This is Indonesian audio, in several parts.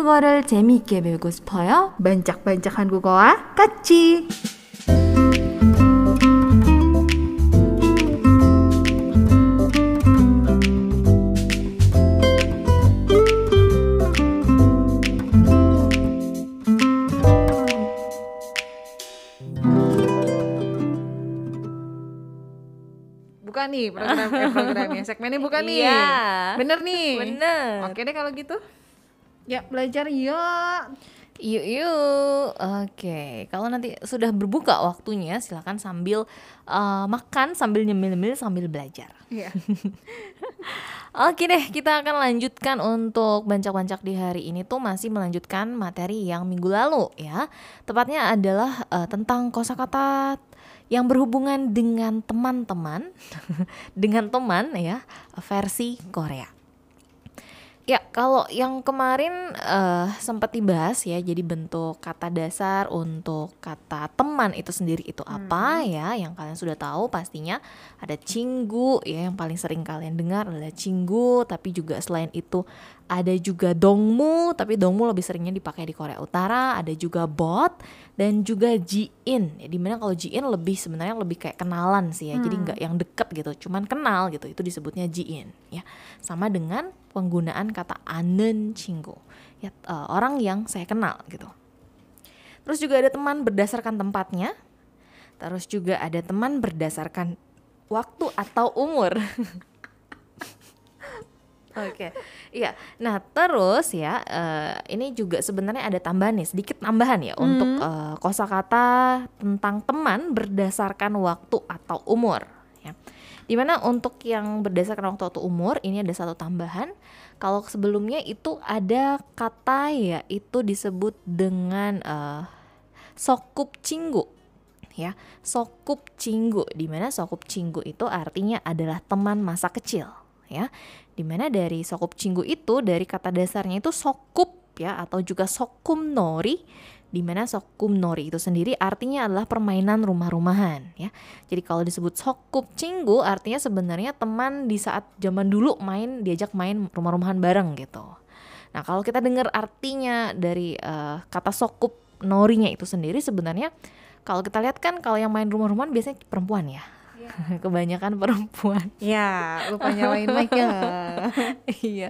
한국어를 재미있게 배우고 싶어요? 반짝반짝 한국어와 같이. bukan nih program eh, programnya segmennya bukan nih Iya. bener nih Bener. oke deh kalau gitu ya belajar yuk Yuk yuk. Oke, kalau nanti sudah berbuka waktunya silakan sambil eh, makan sambil nyemil-nyemil sambil belajar. Iya. Oke deh, kita akan lanjutkan untuk bancak-bancak di hari ini tuh masih melanjutkan materi yang minggu lalu ya. Tepatnya adalah eh, tentang kosakata yang berhubungan dengan teman-teman, dengan teman ya, versi Korea. Ya, kalau yang kemarin eh, sempat dibahas ya, jadi bentuk kata dasar untuk kata teman itu sendiri itu apa ya? Yang kalian sudah tahu pastinya ada cinggu ya, yang paling sering kalian dengar adalah cinggu, tapi juga selain itu ada juga dongmu, tapi dongmu lebih seringnya dipakai di Korea Utara, ada juga bot dan juga jiin. Ya, di mana kalau jiin lebih sebenarnya lebih kayak kenalan sih ya, jadi nggak yang deket gitu, cuman kenal gitu, itu disebutnya jiin ya. Sama dengan penggunaan kata anen cinggu, ya eh, orang yang saya kenal gitu. Terus juga ada teman berdasarkan tempatnya, terus juga ada teman berdasarkan waktu atau umur. Oke, iya. Nah terus ya, eh, ini juga sebenarnya ada tambahan nih, sedikit tambahan ya untuk eh, kosakata tentang teman berdasarkan waktu atau umur. Ya. Di mana untuk yang berdasarkan waktu atau umur ini ada satu tambahan. Kalau sebelumnya itu ada kata ya itu disebut dengan eh, sokup cinggu ya sokup cinggu di mana sokup cinggu itu artinya adalah teman masa kecil ya. Di mana dari sokup cinggu itu dari kata dasarnya itu sokup ya atau juga sokum nori di mana sokum nori itu sendiri artinya adalah permainan rumah-rumahan ya. Jadi kalau disebut sokup cinggu artinya sebenarnya teman di saat zaman dulu main diajak main rumah-rumahan bareng gitu. Nah kalau kita dengar artinya dari eh, kata sokup norinya itu sendiri sebenarnya kalau kita lihat kan kalau yang main rumah-rumahan biasanya perempuan ya. Kebanyakan perempuan. ya lupa nyalain mic-nya iya.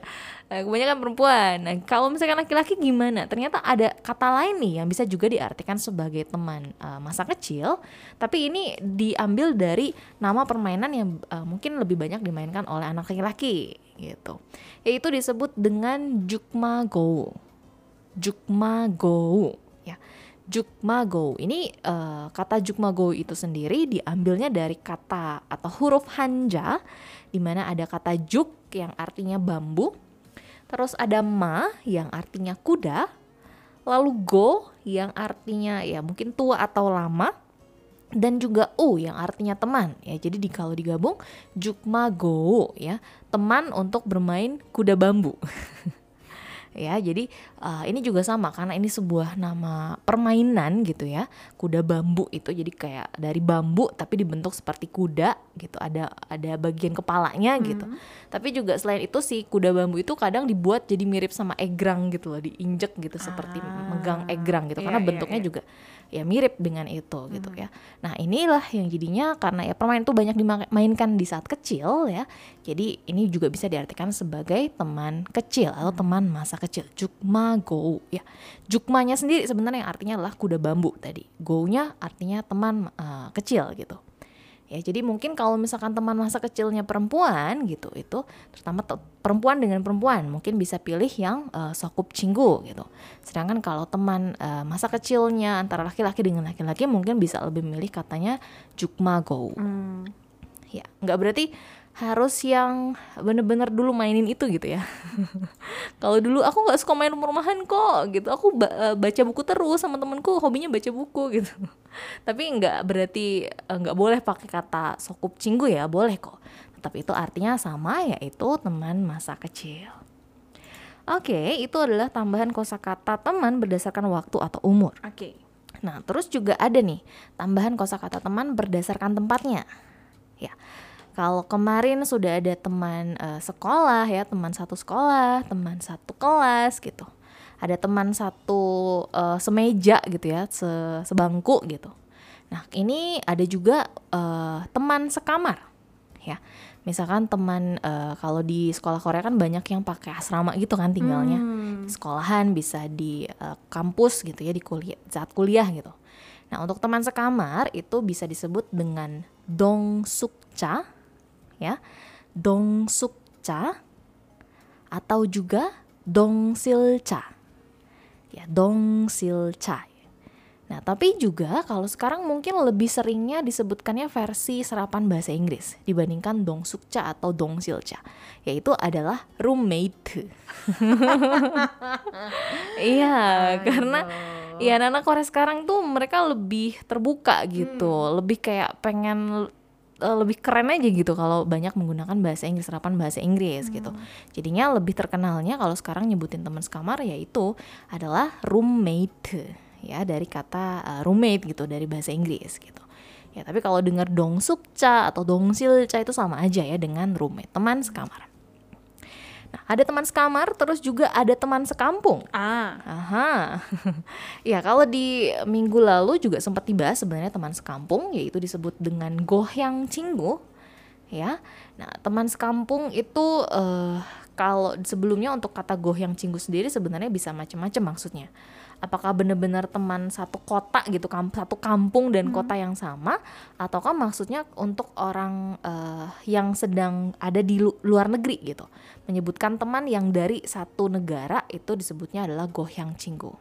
Nah, kebanyakan perempuan. Nah, kalau misalkan laki-laki gimana? Ternyata ada kata lain nih yang bisa juga diartikan sebagai teman uh, masa kecil, tapi ini diambil dari nama permainan yang uh, mungkin lebih banyak dimainkan oleh anak laki-laki gitu. Yaitu disebut dengan jukmago. Jukmago ya. Jukmago ini eh, kata Jukmago itu sendiri diambilnya dari kata atau huruf hanja di mana ada kata juk yang artinya bambu, terus ada ma yang artinya kuda, lalu go yang artinya ya mungkin tua atau lama, dan juga u yang artinya teman ya. Jadi di kalau digabung Jukmago ya, teman untuk bermain kuda bambu. ya jadi uh, ini juga sama karena ini sebuah nama permainan gitu ya kuda bambu itu jadi kayak dari bambu tapi dibentuk seperti kuda gitu ada ada bagian kepalanya gitu tapi juga selain itu si kuda bambu itu kadang dibuat jadi mirip sama egrang gitu loh diinjek gitu seperti Ah. megang egrang gitu Iya, karena iya, bentuknya iya. juga ya mirip dengan itu gitu ya nah inilah yang jadinya karena ya permainan itu banyak dimainkan di saat kecil ya jadi ini juga bisa diartikan sebagai teman kecil atau teman masa kecil. Jukma go ya. Jukmanya sendiri sebenarnya yang artinya adalah kuda bambu tadi. Go-nya artinya teman eh, kecil gitu. Ya, jadi mungkin kalau misalkan teman masa kecilnya perempuan gitu, itu terutama te- perempuan dengan perempuan mungkin bisa pilih yang eh, sokup cinggu gitu. Sedangkan kalau teman eh, masa kecilnya antara laki-laki dengan laki-laki mungkin bisa lebih memilih katanya jukma go. Hmm. Ya, nggak berarti harus yang bener-bener dulu mainin itu gitu ya. Kalau dulu aku nggak suka main rumah-rumahan kok gitu. Aku ba- eh, baca buku terus sama temenku hobinya baca buku gitu. Tapi nggak berarti eh, nggak boleh pakai kata sokup cinggu ya, boleh kok. Tetap itu artinya sama yaitu teman masa kecil. Oke, itu adalah tambahan kosakata teman berdasarkan waktu atau umur. Oke. Nah, terus juga ada nih tambahan kosakata teman berdasarkan tempatnya. Ya. Kalau kemarin sudah ada teman eh, sekolah ya, teman satu sekolah, teman satu kelas gitu. ada teman satu uh, semeja gitu ya, se sebangku gitu. Nah, ini ada juga uh, teman sekamar ya. Misalkan teman uh, kalau di sekolah Korea kan banyak yang pakai asrama gitu kan tinggalnya. Hmm. Sekolahan bisa di uh, kampus gitu ya di kuliah saat kuliah gitu. Nah, untuk teman sekamar itu bisa disebut dengan dongsukcha ya. Dongsukcha atau juga dongsilcha. Ya, dongsilcha. Nah, tapi juga kalau sekarang mungkin lebih seringnya disebutkannya versi serapan bahasa Inggris dibandingkan dongsukcha atau dongsilcha, yaitu adalah roommate. Iya, karena Iya, anak-anak Korea sekarang tuh mereka lebih terbuka gitu, hmm. lebih kayak pengen uh, lebih keren aja gitu kalau banyak menggunakan bahasa Inggris serapan bahasa Inggris gitu. hmm. gitu. Jadinya lebih terkenalnya kalau sekarang nyebutin teman sekamar yaitu adalah roommate ya dari kata uh, roommate gitu dari bahasa Inggris gitu. Ya, tapi kalau dengar dongsukcha atau dongsilcha itu sama aja ya dengan roommate, teman sekamar. Nah, ada teman sekamar, terus juga ada teman sekampung. Ah. Aha. ya, kalau di minggu lalu juga sempat dibahas sebenarnya teman sekampung, yaitu disebut dengan gohyang cinggu. Ya. Nah, teman sekampung itu uh, kalau sebelumnya untuk kata gohyang cinggu sendiri sebenarnya bisa macam-macam maksudnya apakah benar-benar teman satu kota gitu satu kampung dan hmm. kota yang sama ataukah maksudnya untuk orang uh, yang sedang ada di lu luar negeri gitu menyebutkan teman yang dari satu negara itu disebutnya adalah gohyang cinggu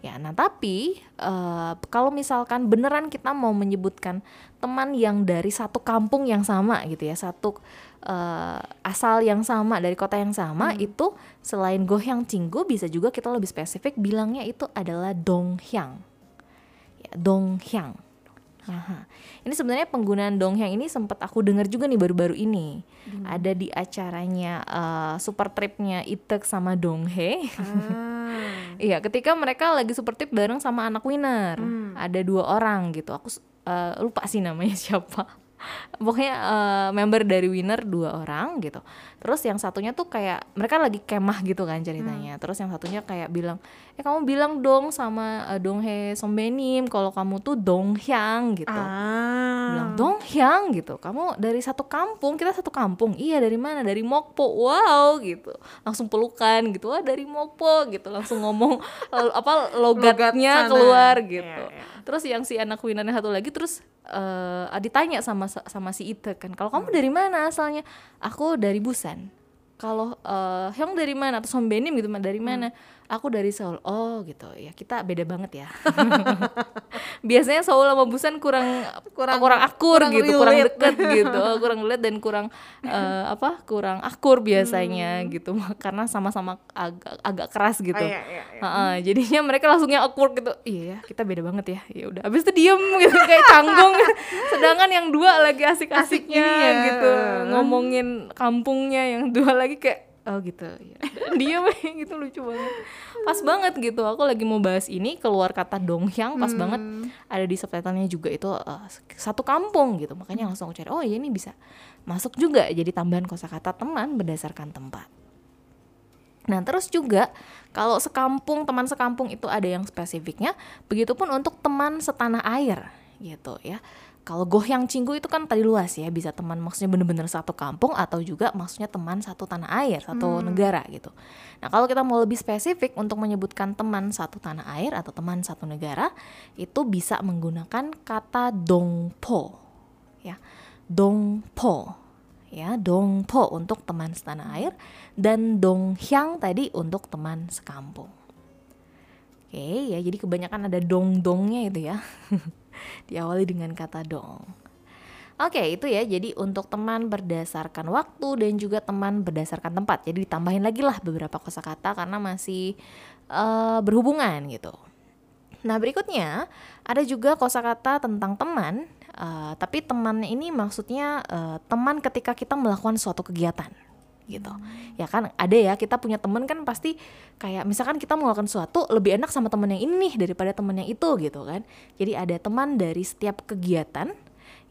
ya nah tapi uh, kalau misalkan beneran kita mau menyebutkan teman yang dari satu kampung yang sama gitu ya satu uh, asal yang sama dari kota yang sama hmm. itu selain gohyang cinggu bisa juga kita lebih spesifik bilangnya itu adalah donghyang. Ya donghyang Aha. Ini sebenarnya penggunaan donghyang ini sempat aku dengar juga nih baru-baru ini. Hmm. Ada di acaranya uh, super tripnya Itek sama Donghae. Ah. Iya, ketika mereka lagi super trip bareng sama anak winner. Hmm. Ada dua orang gitu. Aku uh, lupa sih namanya siapa pokoknya uh, member dari winner dua orang gitu. Terus yang satunya tuh kayak mereka lagi kemah gitu kan ceritanya. Hmm. terus yang satunya kayak bilang eh kamu bilang dong sama uh, Donghae Sombenim kalau kamu tuh Donghyang gitu. Ah. bilang Donghyang gitu. Kamu dari satu kampung kita satu kampung. Iya dari mana? Dari Mokpo. Wow gitu. Langsung pelukan gitu. Wah dari Mokpo gitu. Langsung ngomong apa logatnya Logat keluar gitu. yeah, yeah. Terus yang si anak winnernya satu lagi terus uh, ditanya sama sama si Ite kan kalau kamu dari mana asalnya? Aku dari Busan. Kalau uh, Hyung dari mana? Atau Sombenim gitu dari mana? Hmm aku dari Seoul. Oh gitu. Ya kita beda banget ya biasanya Seoul sama Busan kurang kurang kurang akur kurang gitu relate. kurang deket gitu. Kurang lihat dan kurang uh, apa kurang akur biasanya hmm. gitu. Karena sama-sama agak agak keras gitu. Oh, iya, iya, iya. Uh, uh, jadinya mereka langsungnya awkward gitu. Iya ya kita beda banget ya. Ya udah abis itu diem gitu kayak canggung. Sedangkan yang dua lagi asik-asiknya Asik, gitu ngomongin kampungnya yang dua lagi kayak oh gitu. Ya. dia gitu lucu banget. Pas banget gitu. Aku lagi mau bahas ini keluar kata donghyang pas hmm. banget ada di subtitlenya juga. Itu uh, satu kampung gitu. Makanya langsung aku cari oh ya ini bisa masuk juga. Jadi tambahan kosakata teman berdasarkan tempat. Nah, terus juga kalau sekampung, teman sekampung itu ada yang spesifiknya, begitupun untuk teman setanah air gitu ya. Kalau gohyang cinggu itu kan tadi luas ya, bisa teman maksudnya bener-bener satu kampung atau juga maksudnya teman satu tanah air, satu hmm. negara gitu. Nah kalau kita mau lebih spesifik untuk menyebutkan teman satu tanah air atau teman satu negara, itu bisa menggunakan kata dongpo, ya, dongpo, ya, dongpo untuk teman setanah air dan donghyang tadi untuk teman sekampung. Oke ya, jadi kebanyakan ada dong-dongnya itu ya. diawali dengan kata dong. Oke, itu ya. Jadi untuk teman berdasarkan waktu dan juga teman berdasarkan tempat. Jadi ditambahin lagi lah beberapa kosakata karena masih uh, berhubungan gitu. Nah, berikutnya ada juga kosakata tentang teman, uh, tapi temannya ini maksudnya uh, teman ketika kita melakukan suatu kegiatan gitu ya kan ada ya kita punya temen kan pasti kayak misalkan kita melakukan sesuatu lebih enak sama temen yang ini daripada temen yang itu gitu kan jadi ada teman dari setiap kegiatan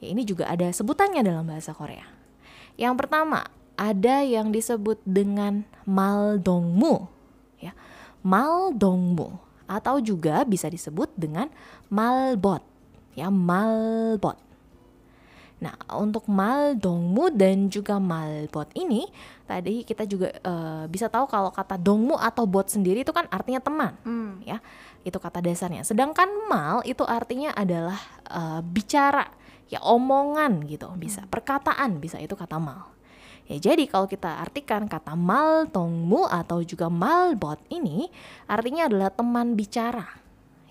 ya ini juga ada sebutannya dalam bahasa Korea yang pertama ada yang disebut dengan maldongmu ya maldongmu atau juga bisa disebut dengan malbot. Ya, malbot. Nah, untuk maldongmu dan juga malbot ini tadi kita juga uh, bisa tahu kalau kata dongmu atau bot sendiri itu kan artinya teman, Hmm. ya. Itu kata dasarnya. Sedangkan mal itu artinya adalah uh, bicara, ya omongan gitu, bisa perkataan, bisa itu kata mal. Ya, jadi kalau kita artikan kata mal tongmu atau juga malbot ini artinya adalah teman bicara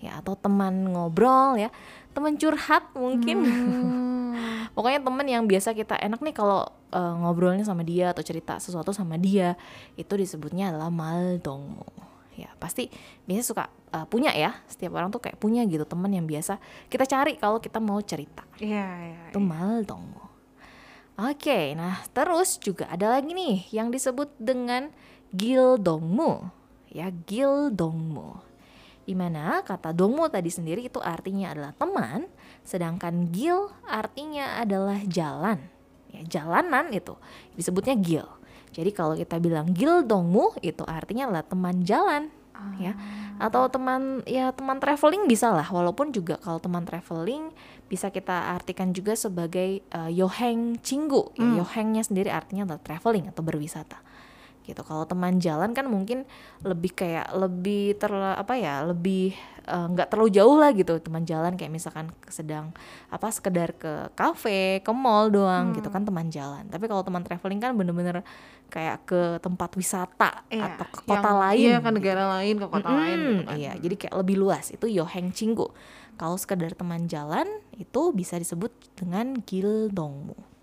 ya atau teman ngobrol ya, teman curhat mungkin. Hmm. Pokoknya teman yang biasa kita enak nih kalau uh, ngobrolnya sama dia atau cerita sesuatu sama dia itu disebutnya adalah mal tongmu. Ya, pasti biasanya suka uh, punya ya. Setiap orang tuh kayak punya gitu teman yang biasa kita cari kalau kita mau cerita. Iya, iya. Itu mal tongmu. Oke, nah terus juga ada lagi nih yang disebut dengan gildongmu. Ya, gildongmu. Di mana kata dongmu tadi sendiri itu artinya adalah teman, sedangkan gil artinya adalah jalan. Ya, jalanan itu disebutnya gil. Jadi kalau kita bilang gil dongmu itu artinya adalah teman jalan, ya. Atau teman ya teman traveling bisa lah, walaupun juga kalau teman traveling bisa kita artikan juga sebagai uh, yoheng cinggu. Ya, Hmm. yohengnya sendiri artinya adalah traveling atau berwisata. Gitu. Kalau teman jalan kan mungkin lebih kayak lebih ter apa ya, lebih eh, nggak terlalu jauh lah gitu teman jalan kayak misalkan sedang apa sekedar ke kafe, ke mall doang gitu kan teman jalan. Tapi kalau teman traveling kan bener-bener kayak ke tempat wisata Iya, atau ke kota yang- lain. Iya, ke negara lain, ke kota lain gitu kan. Iya, jadi kayak lebih luas. Itu yoheng cinggu. Kalau sekedar teman jalan itu bisa disebut dengan gildongmu.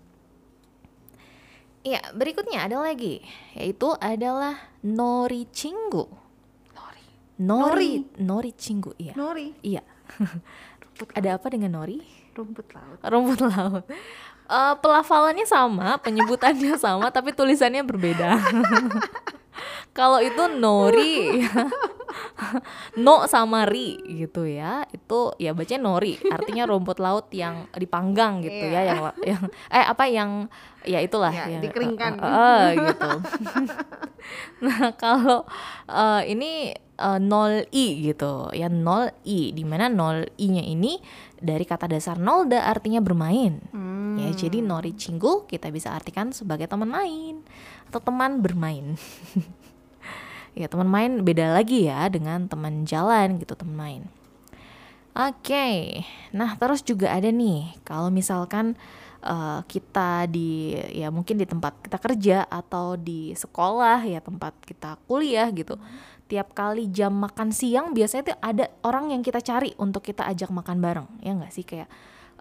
Iya, berikutnya ada lagi, yaitu adalah nori cinggu. Nori. Nori, nori cinggu, iya. Nori. Iya. Rumput, Ada apa dengan nori? rumput laut. Rumput laut. Eh, pelafalannya sama, penyebutannya sama, tapi tulisannya berbeda. Kalau itu nori, no sama ri gitu ya, itu ya bacanya nori, artinya rumput laut yang dipanggang gitu ya, yang yang eh apa yang ya itulah. Ya, yang dikeringkan. eh, eh, eh, gitu. nah kalau eh, ini nol i gitu, ya nol i, di mana nol i-nya ini dari kata dasar nolda artinya bermain. Hmm. Ya, jadi nori cinggu kita bisa artikan sebagai teman main atau teman bermain. ya, teman main beda lagi ya dengan teman jalan gitu, teman main. Oke. Nah, terus juga ada nih kalau misalkan eh, kita di ya mungkin di tempat kita kerja atau di sekolah ya tempat kita kuliah gitu. Tiap kali jam makan siang biasanya tuh ada orang yang kita cari untuk kita ajak makan bareng. Ya nggak sih? Kayak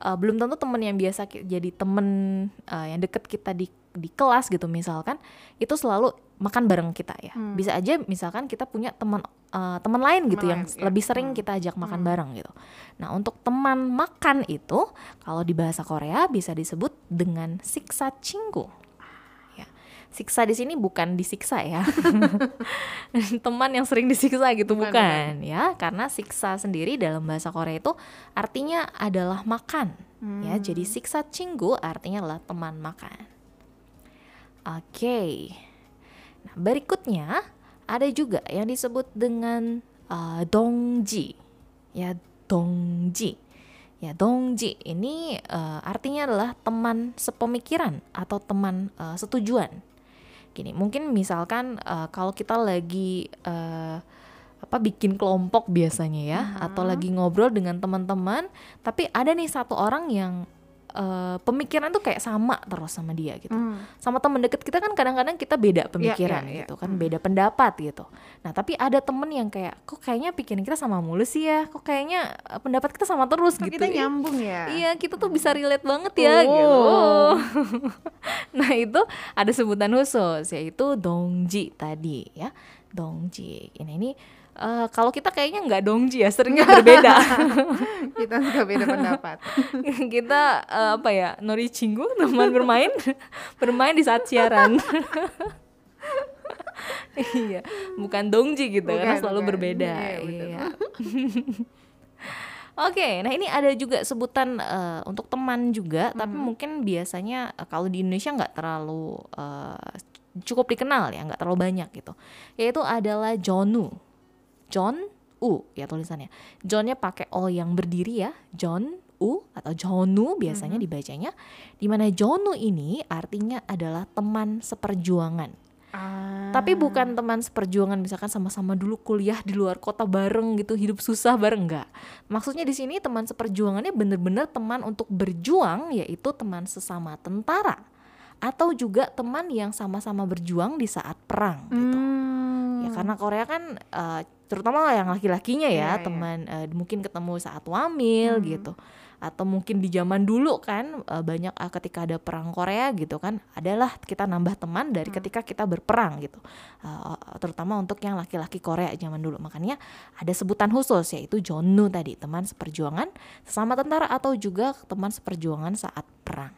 eh, belum tentu temen yang biasa jadi temen eh, yang deket kita di di kelas gitu misalkan itu selalu makan bareng kita ya. Bisa aja misalkan kita punya teman eh, teman lain gitu yang lain, ya. lebih sering kita ajak makan bareng gitu. Nah untuk teman makan itu kalau di bahasa Korea bisa disebut dengan siksa cinggu siksa di sini bukan disiksa ya. Teman yang sering disiksa gitu Bukan, bukan, ya karena siksa sendiri dalam bahasa Korea itu artinya adalah makan. Ya jadi siksa cinggu artinya adalah teman makan. Oke. Nah berikutnya ada juga yang disebut dengan uh, dongji. Ya dongji. Ya dongji ini uh, artinya adalah teman sepemikiran atau teman uh, setujuan gini mungkin misalkan uh, kalau kita lagi uh, apa bikin kelompok biasanya ya atau lagi ngobrol dengan teman-teman tapi ada nih satu orang yang uh, pemikiran tuh kayak sama terus sama dia gitu Hmm. sama teman deket kita kan kadang-kadang kita beda pemikiran iya, iya. gitu kan beda pendapat gitu nah tapi ada temen yang kayak kok kayaknya pikiran kita sama mulu sih ya kok kayaknya uh, pendapat kita sama terus Kok gitu kita Ih, nyambung ya. Iya, kita tuh bisa relate banget ya Oh. gitu. nah, itu ada sebutan khusus yaitu dongji tadi ya. Dongji. Ini ini eh, kalau kita kayaknya nggak dongji ya, seringnya berbeda. kita suka beda pendapat. kita eh, apa ya, nori cinggu teman bermain, bermain di saat siaran. iya, bukan dongji gitu karena Bukan, selalu bukan. berbeda. Iya, betul. Iya. Oke, nah ini ada juga sebutan eh, untuk teman juga, tapi mungkin biasanya eh, kalau di Indonesia nggak terlalu eh, cukup dikenal ya, nggak terlalu banyak gitu. Yaitu adalah jonu, John U ya tulisannya. Johnnya pakai O yang berdiri ya, John U atau Jonu biasanya dibacanya. Di mana Jonu ini artinya adalah teman seperjuangan. Ah. Tapi bukan teman seperjuangan misalkan sama-sama dulu kuliah di luar kota bareng gitu, hidup susah bareng enggak. Maksudnya di sini teman seperjuangannya bener-bener teman untuk berjuang yaitu teman sesama tentara atau juga teman yang sama-sama berjuang di saat perang gitu. Hmm. Ya karena Korea kan eh, terutama yang laki-lakinya ya, Iya, iya. teman eh, mungkin ketemu saat wamil Hmm. gitu. Atau mungkin di zaman dulu kan eh, banyak eh, ketika ada perang Korea gitu kan, adalah kita nambah teman dari Hmm. ketika kita berperang gitu. Eh, terutama untuk yang laki-laki Korea zaman dulu. Makanya ada sebutan khusus yaitu Jonu tadi, teman seperjuangan sesama tentara atau juga teman seperjuangan saat perang.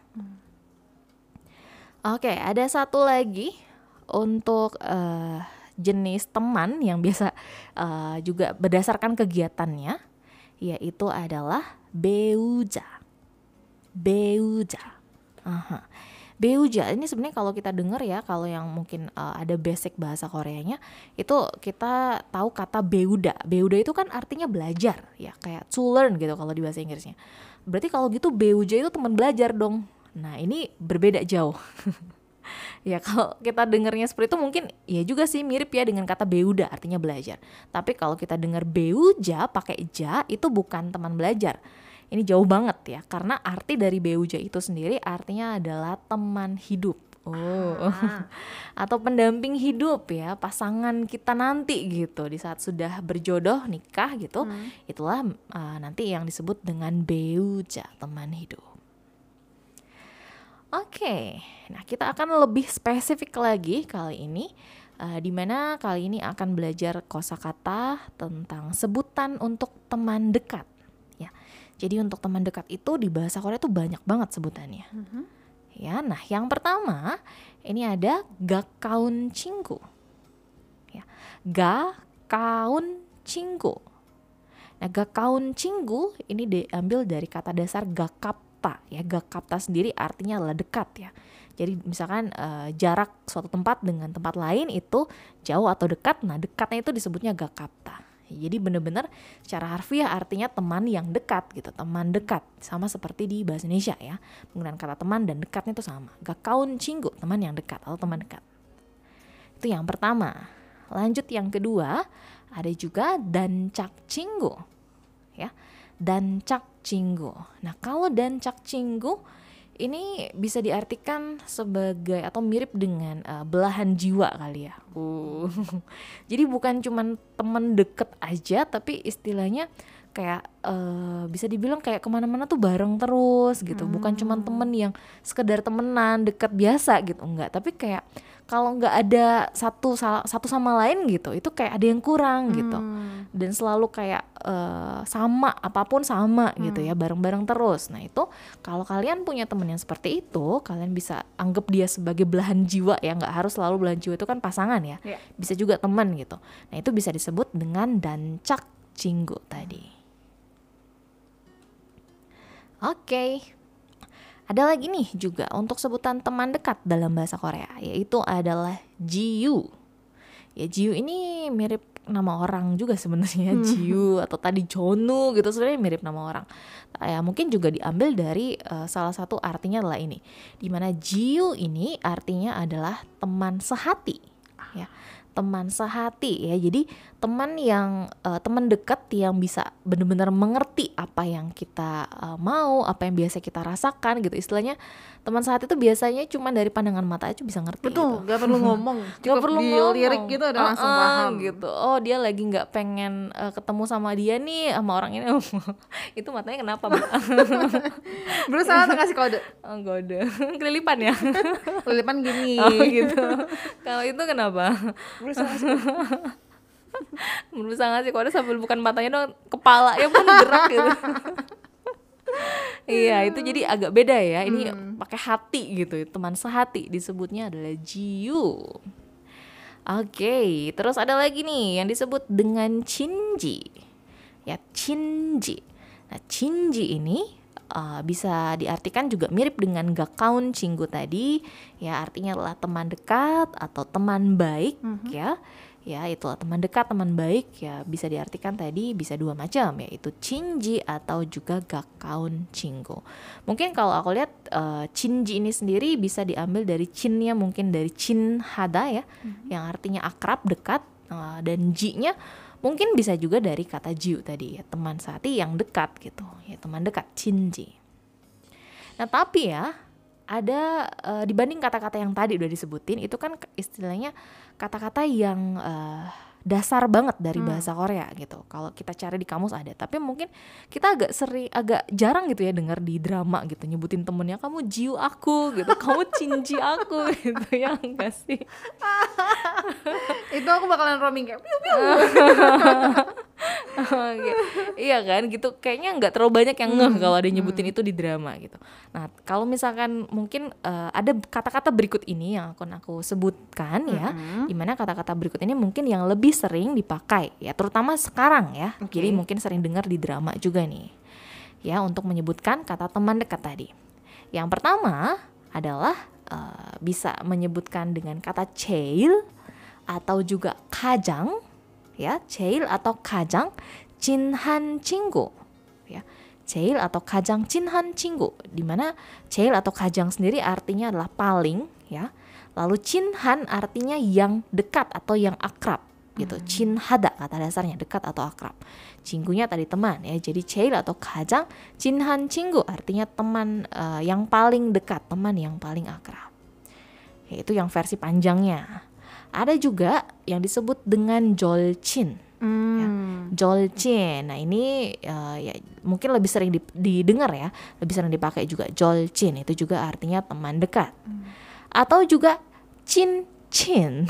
Oke, ada satu lagi untuk eh, jenis teman yang biasa eh, juga berdasarkan kegiatannya, yaitu adalah beuja. Beuja. Aha. Beuja ini sebenarnya kalau kita dengar ya, kalau yang mungkin eh, ada basic bahasa Koreanya, itu kita tahu kata beuda. Beuda itu kan artinya belajar, ya kayak to learn gitu kalau di bahasa Inggrisnya. Berarti kalau gitu beuja itu teman belajar dong. Nah ini berbeda jauh. ya kalau kita dengarnya seperti itu mungkin ya juga sih mirip ya dengan kata beuda artinya belajar. Tapi kalau kita dengar beuja pakai ja itu bukan teman belajar. Ini jauh banget ya karena arti dari beuja itu sendiri artinya adalah teman hidup. Oh. Ah. Atau pendamping hidup ya, pasangan kita nanti gitu di saat sudah berjodoh nikah gitu. Hmm. Itulah uh, nanti yang disebut dengan beuja, teman hidup. Oke, nah kita akan lebih spesifik lagi kali ini, uh, di mana kali ini akan belajar kosakata tentang sebutan untuk teman dekat. Ya, jadi untuk teman dekat itu di bahasa Korea itu banyak banget sebutannya. Mhm. Ya, nah yang pertama ini ada gakaun cinggu. Ya, gakaun cinggu. Nah, gakaun cinggu ini diambil dari kata dasar gakapta ya. Gakapta sendiri artinya adalah dekat ya. Jadi misalkan eh, jarak suatu tempat dengan tempat lain itu jauh atau dekat, nah dekatnya itu disebutnya gakapta. Jadi benar-benar secara harfiah artinya teman yang dekat gitu, teman dekat. Sama seperti di bahasa Indonesia ya. Penggunaan kata teman dan dekatnya itu sama. Gakaun cinggu, teman yang dekat atau teman dekat. Itu yang pertama. Lanjut yang kedua, ada juga dancak cinggu. Dancak cinggu. Nah, kalau dancak cinggu ini bisa diartikan sebagai atau mirip dengan eh, belahan jiwa kali ya. Uh. Jadi bukan cuman temen deket aja, tapi istilahnya kayak eh, bisa dibilang kayak ke mana-mana tuh bareng terus gitu. Bukan cuman temen yang sekedar temenan deket biasa gitu, enggak. Tapi kayak kalau nggak ada satu satu sama lain gitu, itu kayak ada yang kurang gitu. Hmm. dan selalu kayak eh, sama apa pun sama gitu ya bareng-bareng terus. Nah itu kalau kalian punya temen yang seperti itu kalian bisa anggap dia sebagai belahan jiwa ya nggak harus selalu belahan jiwa itu kan pasangan ya. Iya. bisa juga teman gitu. Nah itu bisa disebut dengan dancak cinggu tadi. Oke ada lagi nih juga untuk sebutan teman dekat dalam bahasa Korea yaitu adalah jiu ya Jiu ini mirip nama orang juga sebenarnya. Jiu atau tadi Jonu gitu sebenarnya mirip nama orang. Ya mungkin juga diambil dari eh, salah satu artinya adalah ini di mana Jiu ini artinya adalah teman sehati. Ya teman sehati ya jadi teman yang eh, teman dekat yang bisa benar-benar mengerti apa yang kita eh, mau apa yang biasa kita rasakan gitu istilahnya teman sehati itu biasanya cuma dari pandangan mata aja bisa ngerti gitu. Betul, gak perlu ngomong. Gak perlu ngomong. lirik gitu udah langsung Uh-uh, paham. gitu. Oh dia lagi nggak pengen uh, ketemu sama dia nih sama orang ini. itu matanya kenapa? Berusaha untuk kasih kode. oh gode. Kelilipan ya. Lilipan gini. oh gitu. Kalau itu kenapa? Berusaha ngasih kode sambil bukan matanya dong, kepala ya pun gerak gitu. iya itu jadi agak beda ya. Ini pakai hati gitu. Teman sehati disebutnya adalah jiu. Oke, terus ada lagi nih yang disebut dengan cinji. Ya, cinji. Nah, cinji ini uh, bisa diartikan juga mirip dengan gakaun cinggu tadi. Ya, artinya adalah teman dekat atau teman baik ya. Ya itulah teman dekat teman baik. Ya bisa diartikan tadi bisa dua macam yaitu cinji atau juga gakaun cinggo mungkin kalau aku lihat uh, cinji ini sendiri bisa diambil dari cinnya mungkin dari cin hada ya. Mm-hmm. yang artinya akrab dekat uh, dan ji-nya mungkin bisa juga dari kata jiu tadi ya teman sehati yang dekat gitu ya teman dekat cinji nah tapi ya ada uh, dibanding kata-kata yang tadi udah disebutin itu kan istilahnya kata-kata yang uh, dasar banget dari hmm. bahasa Korea gitu. Kalau kita cari di kamus ada, tapi mungkin kita agak seri agak jarang gitu ya dengar di drama gitu nyebutin temennya kamu jiu aku gitu, kamu cinji aku gitu ya enggak sih? itu aku bakalan roaming kayak piu piu. Iya kan? Gitu. Kayaknya nggak terlalu banyak yang ngeh hmm, kalau ada nyebutin hmm. itu di drama gitu. Nah kalau misalkan mungkin uh, ada kata-kata berikut ini yang akan aku sebutkan ya hmm. di mana kata-kata berikut ini mungkin yang lebih sering dipakai ya terutama sekarang ya. Okay. jadi mungkin sering dengar di drama juga nih ya untuk menyebutkan kata teman dekat tadi. Yang pertama adalah uh, bisa menyebutkan dengan kata chail atau juga kajang ya jail atau kajang cinhan cinggu ya. Jail atau kajang cinhan cinggu di mana jail atau kajang sendiri artinya adalah paling ya. Lalu cinhan artinya yang dekat atau yang akrab gitu. Hmm. cinhada kata dasarnya dekat atau akrab. Cinggunya tadi teman ya. Jadi jail atau kajang cinhan cinggu artinya teman uh, yang paling dekat teman yang paling akrab. Itu yang versi panjangnya ada juga yang disebut dengan jolcin. Hmm. Ya, jolcin. Nah ini uh, ya mungkin lebih sering didengar ya, lebih sering dipakai juga jolcin. Itu juga artinya teman dekat. Hmm. Atau juga cin cin.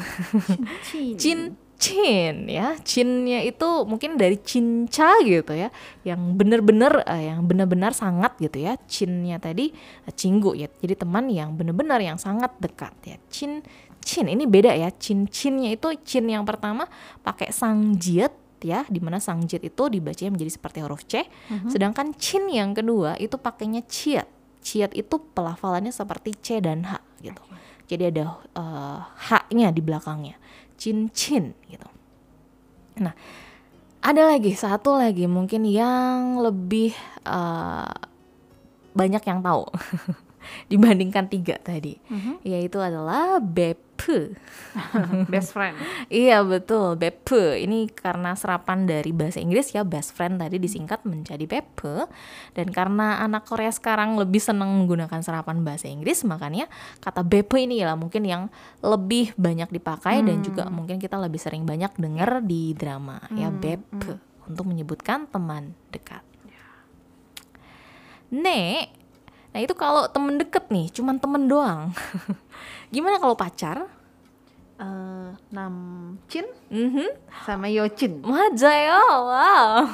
Cin. cin cin ya cinnya itu mungkin dari cinca gitu ya yang benar-benar uh, yang benar-benar sangat gitu ya cinnya tadi uh, cinggu ya jadi teman yang benar-benar yang sangat dekat ya cin cin ini beda ya cin cinnya itu cin yang pertama pakai sangjit ya di mana sangjit itu dibacanya menjadi seperti huruf c. Uh-huh. sedangkan cin yang kedua itu pakainya ciat ciat itu pelafalannya seperti c dan h gitu. Jadi ada uh, h-nya di belakangnya. Cin cin gitu. Nah ada lagi satu lagi mungkin yang lebih uh, banyak yang tahu dibandingkan tiga tadi, mm-hmm. yaitu adalah bepe. best friend. iya betul, bepe. Ini karena serapan dari bahasa Inggris ya best friend tadi disingkat menjadi bepe. Dan karena anak Korea sekarang lebih senang menggunakan serapan bahasa Inggris, makanya kata bepe ini lah mungkin yang lebih banyak dipakai hmm. dan juga mungkin kita lebih sering banyak dengar di drama ya, hmm. ya bepe hmm. untuk menyebutkan teman dekat. Ya. Nek Nah itu kalau temen deket nih, cuman temen doang. Gimana kalau pacar? Uh, Namcin mm-hmm. sama Yochin. Majayo, wow.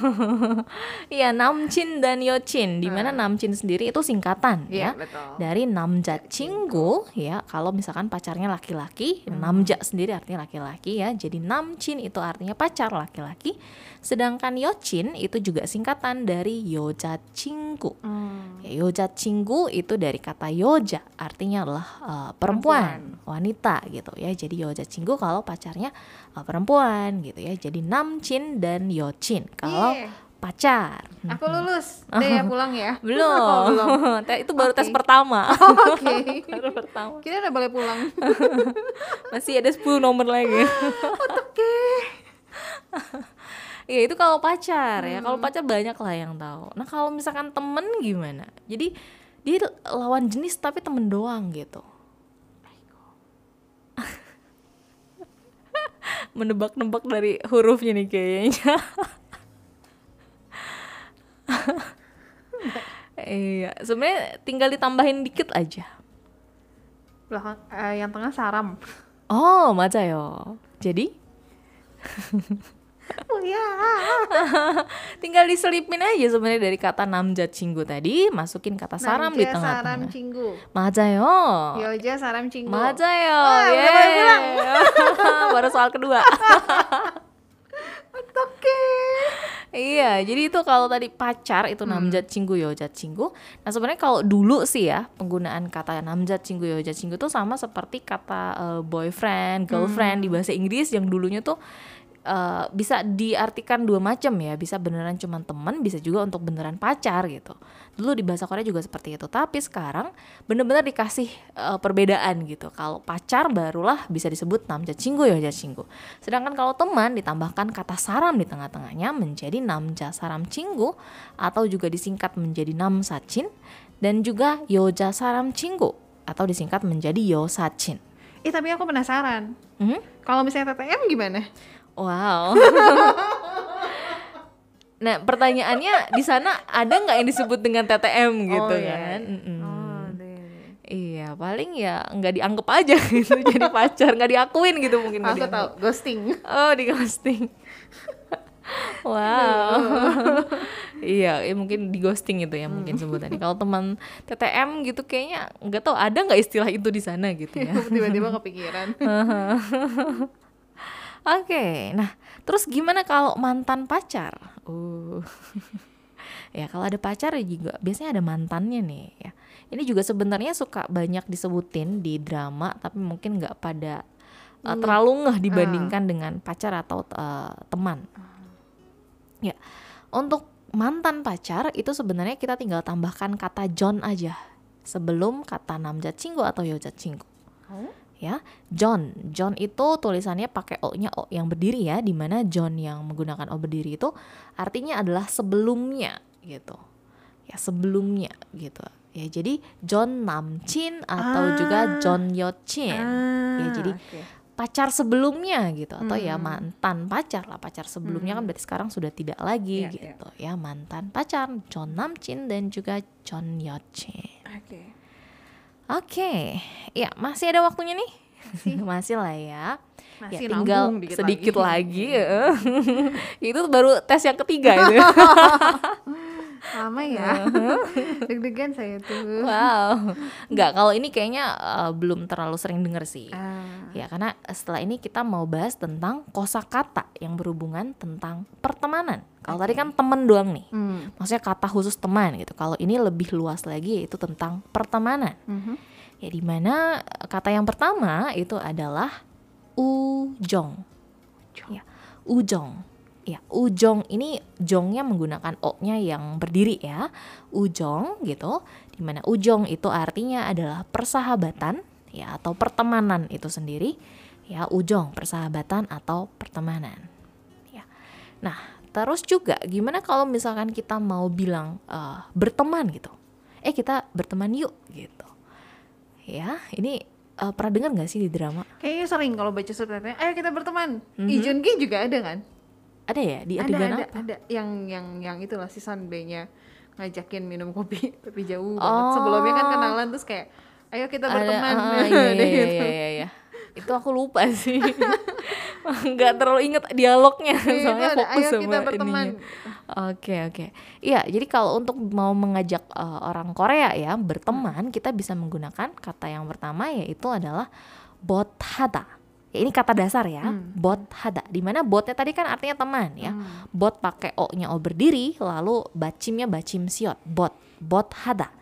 Iya Namcin dan Yochin. Di mana uh. Namcin sendiri itu singkatan yeah, ya betul. dari Namja Cinggu ya. Kalau misalkan pacarnya laki-laki, hmm. Namja sendiri artinya laki-laki ya. Jadi Namcin itu artinya pacar laki-laki. Sedangkan Yochin itu juga singkatan dari Yoja Cinggu. Hmm. Ya, Yoja Cinggu itu dari kata Yoja, artinya adalah uh, perempuan, perempuan, wanita gitu ya. Jadi Yoja Cinggu kalau pacarnya uh, perempuan gitu ya. Jadi Namcin dan Yochin kalau yeah pacar. Aku lulus. Deh ya pulang ya. Belum. Oh, belum. itu baru okay. tes pertama. Oh, Oke. Okay. baru pertama. Kita udah boleh pulang. Masih ada 10 nomor lagi. Oke ya itu kalau pacar hmm. ya. Kalau hmm. pacar banyak lah yang tahu. Nah kalau misalkan temen gimana? Jadi dia lawan jenis tapi temen doang gitu. Menebak-nebak dari hurufnya nih kayaknya. Iya sebenarnya tinggal ditambahin dikit aja. Belakang eh, yang tengah saram. Oh maca yo. Jadi? ya. Tinggal diselipin aja sebenarnya dari kata namjat cinggu tadi, masukin kata saram di tengah-tengah. saram cinggu. Majayo. Yoja saram cinggu. Majayo. Oh, yeah. Baru soal kedua. Oke. Iya, jadi itu kalau tadi pacar itu namjat cinggu yojat cinggu. Nah sebenarnya kalau dulu sih ya penggunaan kata namjat cinggu yojat cinggu itu sama seperti kata eh, boyfriend, girlfriend di bahasa Inggris yang dulunya tuh eh, bisa diartikan dua macam ya, bisa beneran cuman teman, bisa juga untuk beneran pacar gitu. Dulu di bahasa Korea juga seperti itu, tapi sekarang bener-bener dikasih eh, perbedaan gitu. Kalau pacar barulah bisa disebut namja cinggu yojat cinggu. Sedangkan kalau teman ditambahkan kata saram di tengah-tengahnya menjadi namja saram cinggu atau juga disingkat menjadi nam sacin dan juga yoja saram cinggu atau disingkat menjadi yo sacin. Eh tapi aku penasaran. Mhm. Kalau misalnya TTM gimana? Wow. nah pertanyaannya di sana ada nggak yang disebut dengan TTM gitu iya. kan? Oh, deh. Iya paling ya nggak dianggap aja gitu jadi pacar nggak diakuin gitu mungkin Aku tahu ghosting. Oh di ghosting. wow. iya, ya mungkin di ghosting itu ya mungkin sebutannya. Kalau teman TTM gitu kayaknya nggak tahu ada nggak istilah itu di sana gitu ya. Tiba-tiba kepikiran. Oke, nah terus gimana kalau mantan pacar? Uh, ya kalau ada pacar ya juga biasanya ada mantannya nih ya. Ini juga sebenarnya suka banyak disebutin di drama, tapi mungkin nggak pada uh, terlalu ngeh dibandingkan dengan pacar atau uh, teman. Ya, untuk mantan pacar itu sebenarnya kita tinggal tambahkan kata John aja sebelum kata namjat cinggu atau yojat cinggu Oh. Ya John John itu tulisannya pakai o-nya o yang berdiri ya di mana John yang menggunakan o berdiri itu artinya adalah sebelumnya gitu ya sebelumnya gitu ya jadi John Namchin atau Ah. juga John Yochin ya Ah, jadi oke. pacar sebelumnya gitu atau ya Hmm. mantan pacar lah pacar sebelumnya kan berarti sekarang sudah tidak lagi Iya, iya. gitu ya mantan pacar John Namchin dan juga John Yochin Oke. Oke, ya masih ada waktunya nih. Masih, lah ya. Masih ya tinggal dikit sedikit lagi. lagi. itu baru tes yang ketiga itu. Lama ya. Deg-degan saya tuh. wow. Enggak, kalau ini kayaknya eh, belum terlalu sering denger sih. Ah. Ya, karena setelah ini kita mau bahas tentang kosakata yang berhubungan tentang pertemanan. Kalau tadi kan temen doang nih. Hmm. Maksudnya kata khusus teman gitu. Kalau ini lebih luas lagi yaitu tentang pertemanan. Mhm. Ya di mana kata yang pertama itu adalah ujong. Ya, ujong. Ya, ujong ini jongnya menggunakan o-nya yang berdiri ya. Ujong gitu. Di mana ujong itu artinya adalah persahabatan ya atau pertemanan itu sendiri. Ya, ujong persahabatan atau pertemanan. Ya. Nah, terus juga gimana kalau misalkan kita mau bilang eh, berteman gitu. Eh, kita berteman yuk gitu ya ini eh, pernah dengar nggak sih di drama Kayaknya sering kalau baca subtitlenya, ayo kita berteman. Lee Jun Gi juga ada kan? Ada ya di ada, adegan ada, apa ada. Yang yang yang itulah si B-nya ngajakin minum kopi tapi jauh Oh. banget. Sebelumnya kan kenalan terus kayak, ayo kita ada berteman. ah, iya, Ada iya, gitu. iya, iya, iya. itu aku lupa sih nggak terlalu inget dialognya Iya, soalnya ada, fokus ayo sama kita berteman. Oke oke. Iya, jadi kalau untuk mau mengajak eh, orang Korea ya berteman, kita bisa menggunakan kata yang pertama yaitu adalah bothada. Ya, ini kata dasar ya, Hmm. bothada. Di mana botnya tadi kan artinya teman ya. Bot pakai o-nya o berdiri, lalu bacimnya bacim siot, bot, bothada.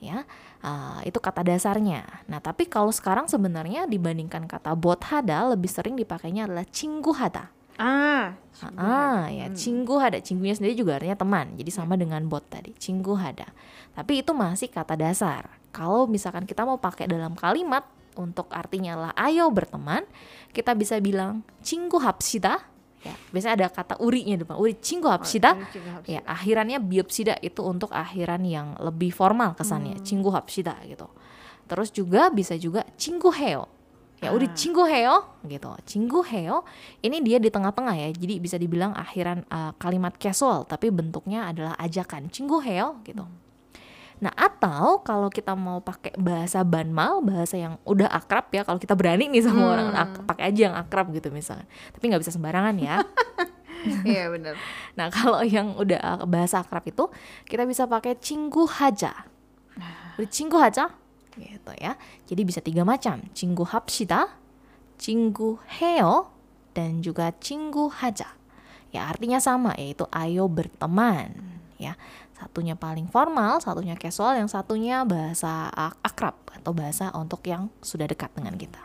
Ya, ah, itu kata dasarnya. Nah, tapi kalau sekarang sebenarnya dibandingkan kata bothada lebih sering dipakainya adalah cingguhada. Ah, Ah, ya, cinggu hada. Cinggunya sendiri juga artinya teman. Jadi sama dengan bot tadi, cinggu hada. Tapi itu masih kata dasar. Kalau misalkan kita mau pakai dalam kalimat untuk artinya lah ayo berteman, kita bisa bilang cinggu hapsida. Ya, biasanya ada kata urinya depan. Uri cinggu hapsida. cinggu hapsida. Ya, akhirannya biopsida itu untuk akhiran yang lebih formal kesannya, cinggu hapsida gitu. Terus juga bisa juga cinggu heo. Ya udah cinggu heo gitu. Cinggu heo ini dia di tengah-tengah ya. Jadi bisa dibilang akhiran uh, kalimat casual tapi bentuknya adalah ajakan. Cinggu heo gitu. Nah, atau kalau kita mau pakai bahasa banmal, bahasa yang udah akrab ya, kalau kita berani nih sama orang, ak- pakai aja yang akrab gitu misalnya. Tapi nggak bisa sembarangan ya. Iya benar. Nah, kalau yang udah bahasa akrab itu kita bisa pakai cinggu haja. Cinggu haja gitu ya. Jadi bisa tiga macam, cinggu hapsida, cinggu heo dan juga cinggu haja. Ya artinya sama yaitu ayo berteman ya. Satunya paling formal, satunya casual, yang satunya bahasa ak- akrab atau bahasa untuk yang sudah dekat dengan kita.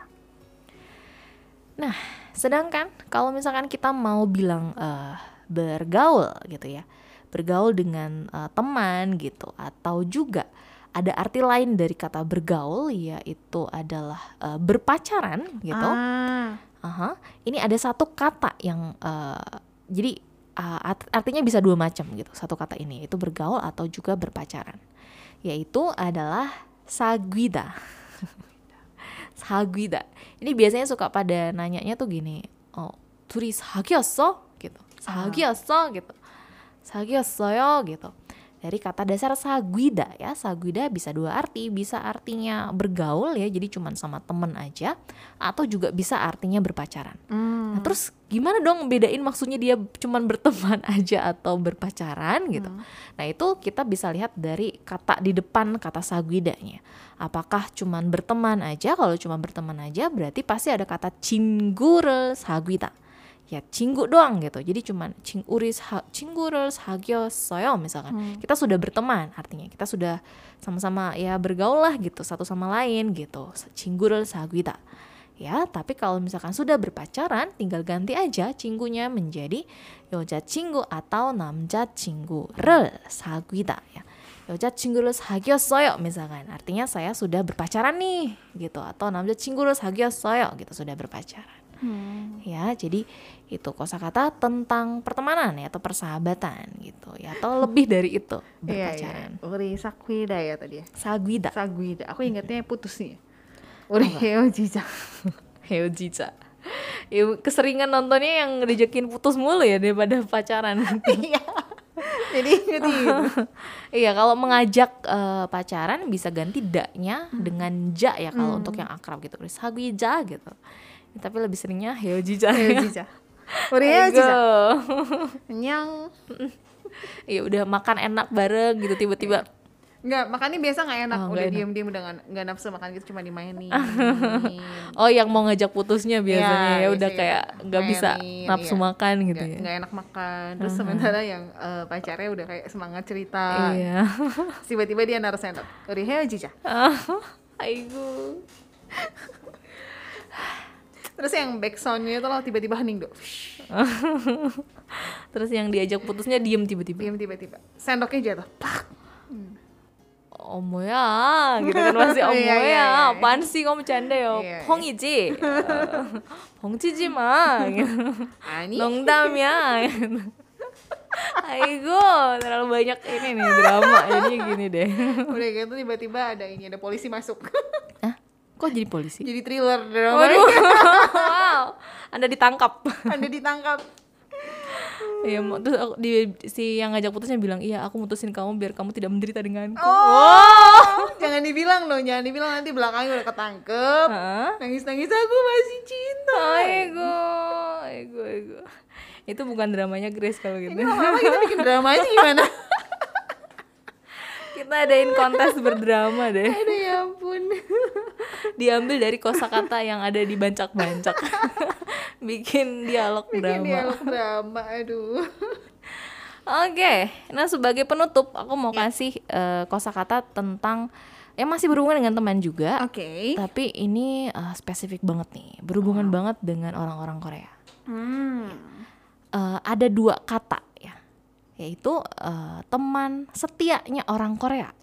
Nah, sedangkan kalau misalkan kita mau bilang eh, bergaul gitu ya, bergaul dengan eh, teman gitu, atau juga ada arti lain dari kata bergaul yaitu adalah eh, berpacaran gitu. Ah. Aha. Ini ada satu kata yang eh, jadi uh, artinya bisa dua macam gitu satu kata ini yaitu bergaul atau juga berpacaran. Yaitu adalah saguida. Saguida. Ini biasanya suka pada nanyanya tuh gini oh turis hagioso? Gitu. Ah. Sagioso gitu. Sagioso yo? Gitu dari kata dasar saguida ya. Saguida bisa dua arti, bisa artinya bergaul ya, jadi cuma sama temen aja atau juga bisa artinya berpacaran. Hmm. Nah, terus gimana dong bedain maksudnya dia cuma berteman aja atau berpacaran gitu. Hmm. Nah, itu kita bisa lihat dari kata di depan kata saguidanya. Apakah cuma berteman aja? Kalau cuma berteman aja berarti pasti ada kata cingure saguida ya cinggu doang gitu. Jadi cuman cinggurul cinggurer sagyossoyo misalkan. Hmm. Kita sudah berteman artinya kita sudah sama-sama ya bergaul lah gitu satu sama lain gitu. cinggurul saguita. Ya, tapi kalau misalkan sudah berpacaran tinggal ganti aja cinggunya menjadi yoja cinggu atau namja cinggurer saguita ya. Yoja cinggurer sagyossoyo misalkan. Artinya saya sudah berpacaran nih gitu atau namja cinggurer sagyossoyo gitu sudah berpacaran. Hmm. Ya, jadi itu kosakata tentang pertemanan ya atau persahabatan gitu ya atau lebih dari itu Iya, berpacaran. iya. Uri Sakwida ya tadi ya. Saguida. Saguida. Aku ingatnya putus nih. Uri Heojija. Heojica. Ya, keseringan nontonnya yang dijakin putus mulu ya daripada pacaran. Iya. Jadi gitu. iya, kalau mengajak eh, pacaran bisa ganti daknya dengan ja ya kalau untuk yang akrab gitu. Saguija gitu. Ya, tapi lebih seringnya. Heojija. Uri Aigo. Heojija. Nyang. Iya, udah makan enak bareng gitu tiba-tiba Enggak, makannya biasa nggak enak. Oh, udah diem-diem udah nggak nafsu makan gitu cuma dimainin. Oh, yang mau ngajak putusnya biasanya ya udah biasanya kayak nggak bisa mainin, nafsu iya. makan gitu Nggak- ya. nggak enak makan. Terus sementara yang eh, pacarnya udah kayak semangat cerita. Iya. Tiba-tiba dia naruh sendok. Uri Heojija. Aigo. terus yang back soundnya itu loh tiba-tiba hening dong terus yang diajak putusnya diem tiba-tiba. Diem tiba-tiba. Sendoknya jatuh. Pak hmm. omoya gitu kan masih iya, iya, omoya iya, iya, iya. apaan sih kamu bercanda iya, gitu. ya pongiji pongciji mah nongdam ya, Aigo, terlalu banyak ini nih drama ini gini deh. Udah gitu tiba-tiba ada ini ada polisi masuk. Kok jadi polisi? Jadi thriller drama. Waduh. wow. Anda ditangkap. Anda ditangkap. Iya, mau- terus aku- di, si yang ngajak putusnya bilang, "Iya, aku mutusin kamu biar kamu tidak menderita denganku." Oh, jangan dibilang dong, jangan dibilang nanti belakangnya udah ketangkep. Nangis-nangis aku masih cinta. Aigo, aigo, aigo. Itu bukan dramanya Grace kalau gitu. Ini lama-lama kita bikin drama aja gimana? Kita adain kontes berdrama deh. Aduh ya ampun. Diambil dari kosakata yang ada di bancak-bancak. Bikin dialog Bikin drama. dialog drama, aduh. Oke, nah sebagai penutup aku mau kasih eh, kosakata tentang yang masih berhubungan dengan teman juga. Oke. Tapi ini eh, spesifik banget nih, berhubungan banget dengan orang-orang Korea. Hmm. Eh, ada dua kata yaitu eh, teman setianya orang Korea.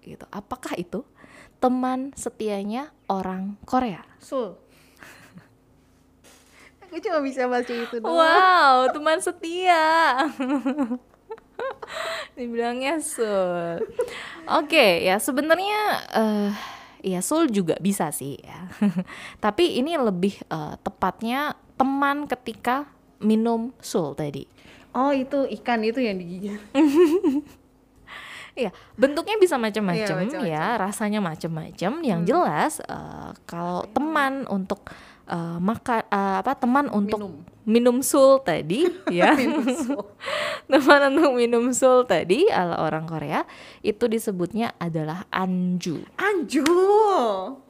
Gitu. Apakah itu teman setianya orang Korea? Sul. Aku cuma bisa baca itu doang. Wow, teman setia. Dibilangnya Sul. Oke, ya sebenarnya eh ya Sul juga bisa sih ya. Tapi ini lebih eh, tepatnya teman ketika minum Sul tadi. Oh, itu ikan itu yang digigit. Iya, bentuknya bisa macam-macam Iya, ya, rasanya macam-macam. Yang jelas eh, kalau teman untuk eh, makan eh, apa teman untuk Minum. minum sul tadi ya. Minum sul. teman untuk minum sul tadi ala orang Korea itu disebutnya adalah anju. Anju.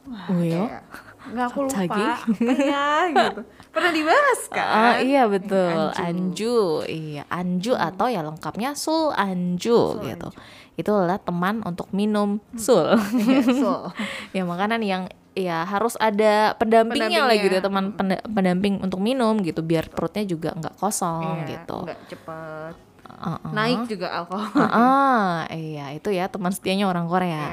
Wah, Oh ya? nggak aku lupa. Iya gitu. Pernah dibahas ah, kan? uh, iya betul. Anju. anju iya. Anju hmm. atau ya lengkapnya sul anju sul gitu. Itu adalah teman untuk minum hmm. sul. Ya, sul. Ya makanan yang ya harus ada pendampingnya, pendampingnya. lah gitu. Teman pendamping untuk minum gitu biar perutnya juga nggak kosong iya, gitu. nggak cepet. Uh-uh. naik juga alkohol Ah, iya itu ya teman setianya orang Korea. ya.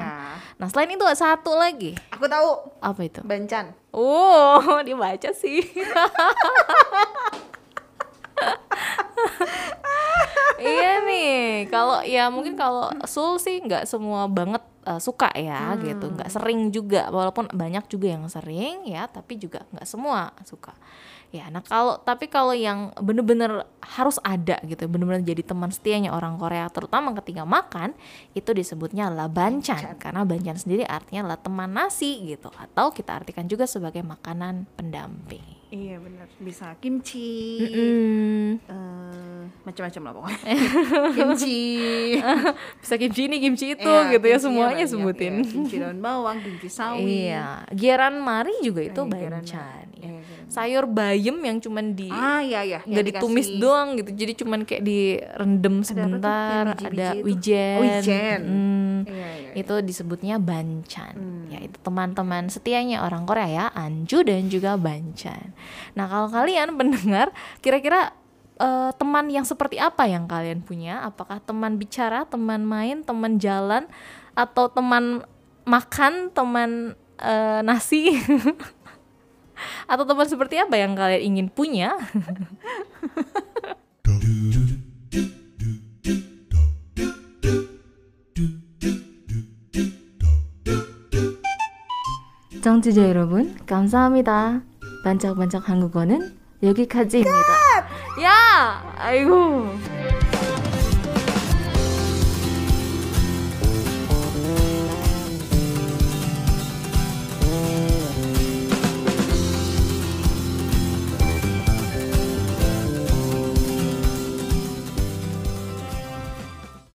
Nah selain itu satu lagi aku tahu apa itu? bancan Oh, dia baca sih. iya nih, kalau ya mungkin kalau Sul sih nggak semua banget uh, suka ya gitu, nggak sering juga, walaupun banyak juga yang sering ya, tapi juga nggak semua suka. Ya, nah kalau tapi kalau yang bener-bener harus ada gitu, bener-bener jadi teman setianya orang Korea, terutama ketika makan, itu disebutnya adalah bancan, karena bancan sendiri artinya adalah teman nasi gitu, atau kita artikan juga sebagai makanan pendamping. iya benar bisa kimchi Mm-mm. eh, macam-macam lah pokoknya kimchi Bisa kimchi ini, kimchi itu Iya, gitu ya semuanya banyak, sebutin. iya. kimchi daun bawang kimchi sawi Iya, giran mari juga itu Iya, giran bancan. mari. ya. Iya, giran Sayur bayam yang cuman di ah iya iya nggak ditumis dikasih- doang gitu, jadi cuman kayak direndam sebentar, ada itu? wijen. Oh, wijen. Mm. iya, iya, iya. itu disebutnya bancan Hmm. ya itu teman-teman setianya orang Korea ya Anju dan juga bancan nah kalau kalian pendengar kira-kira eh, teman yang seperti apa yang kalian punya apakah teman bicara teman main teman jalan atau teman makan teman eh, nasi atau teman seperti apa yang kalian ingin punya 청취자 여러분, 감사합니다. 반짝반짝 한국어는 여기까지입니다. ya ayo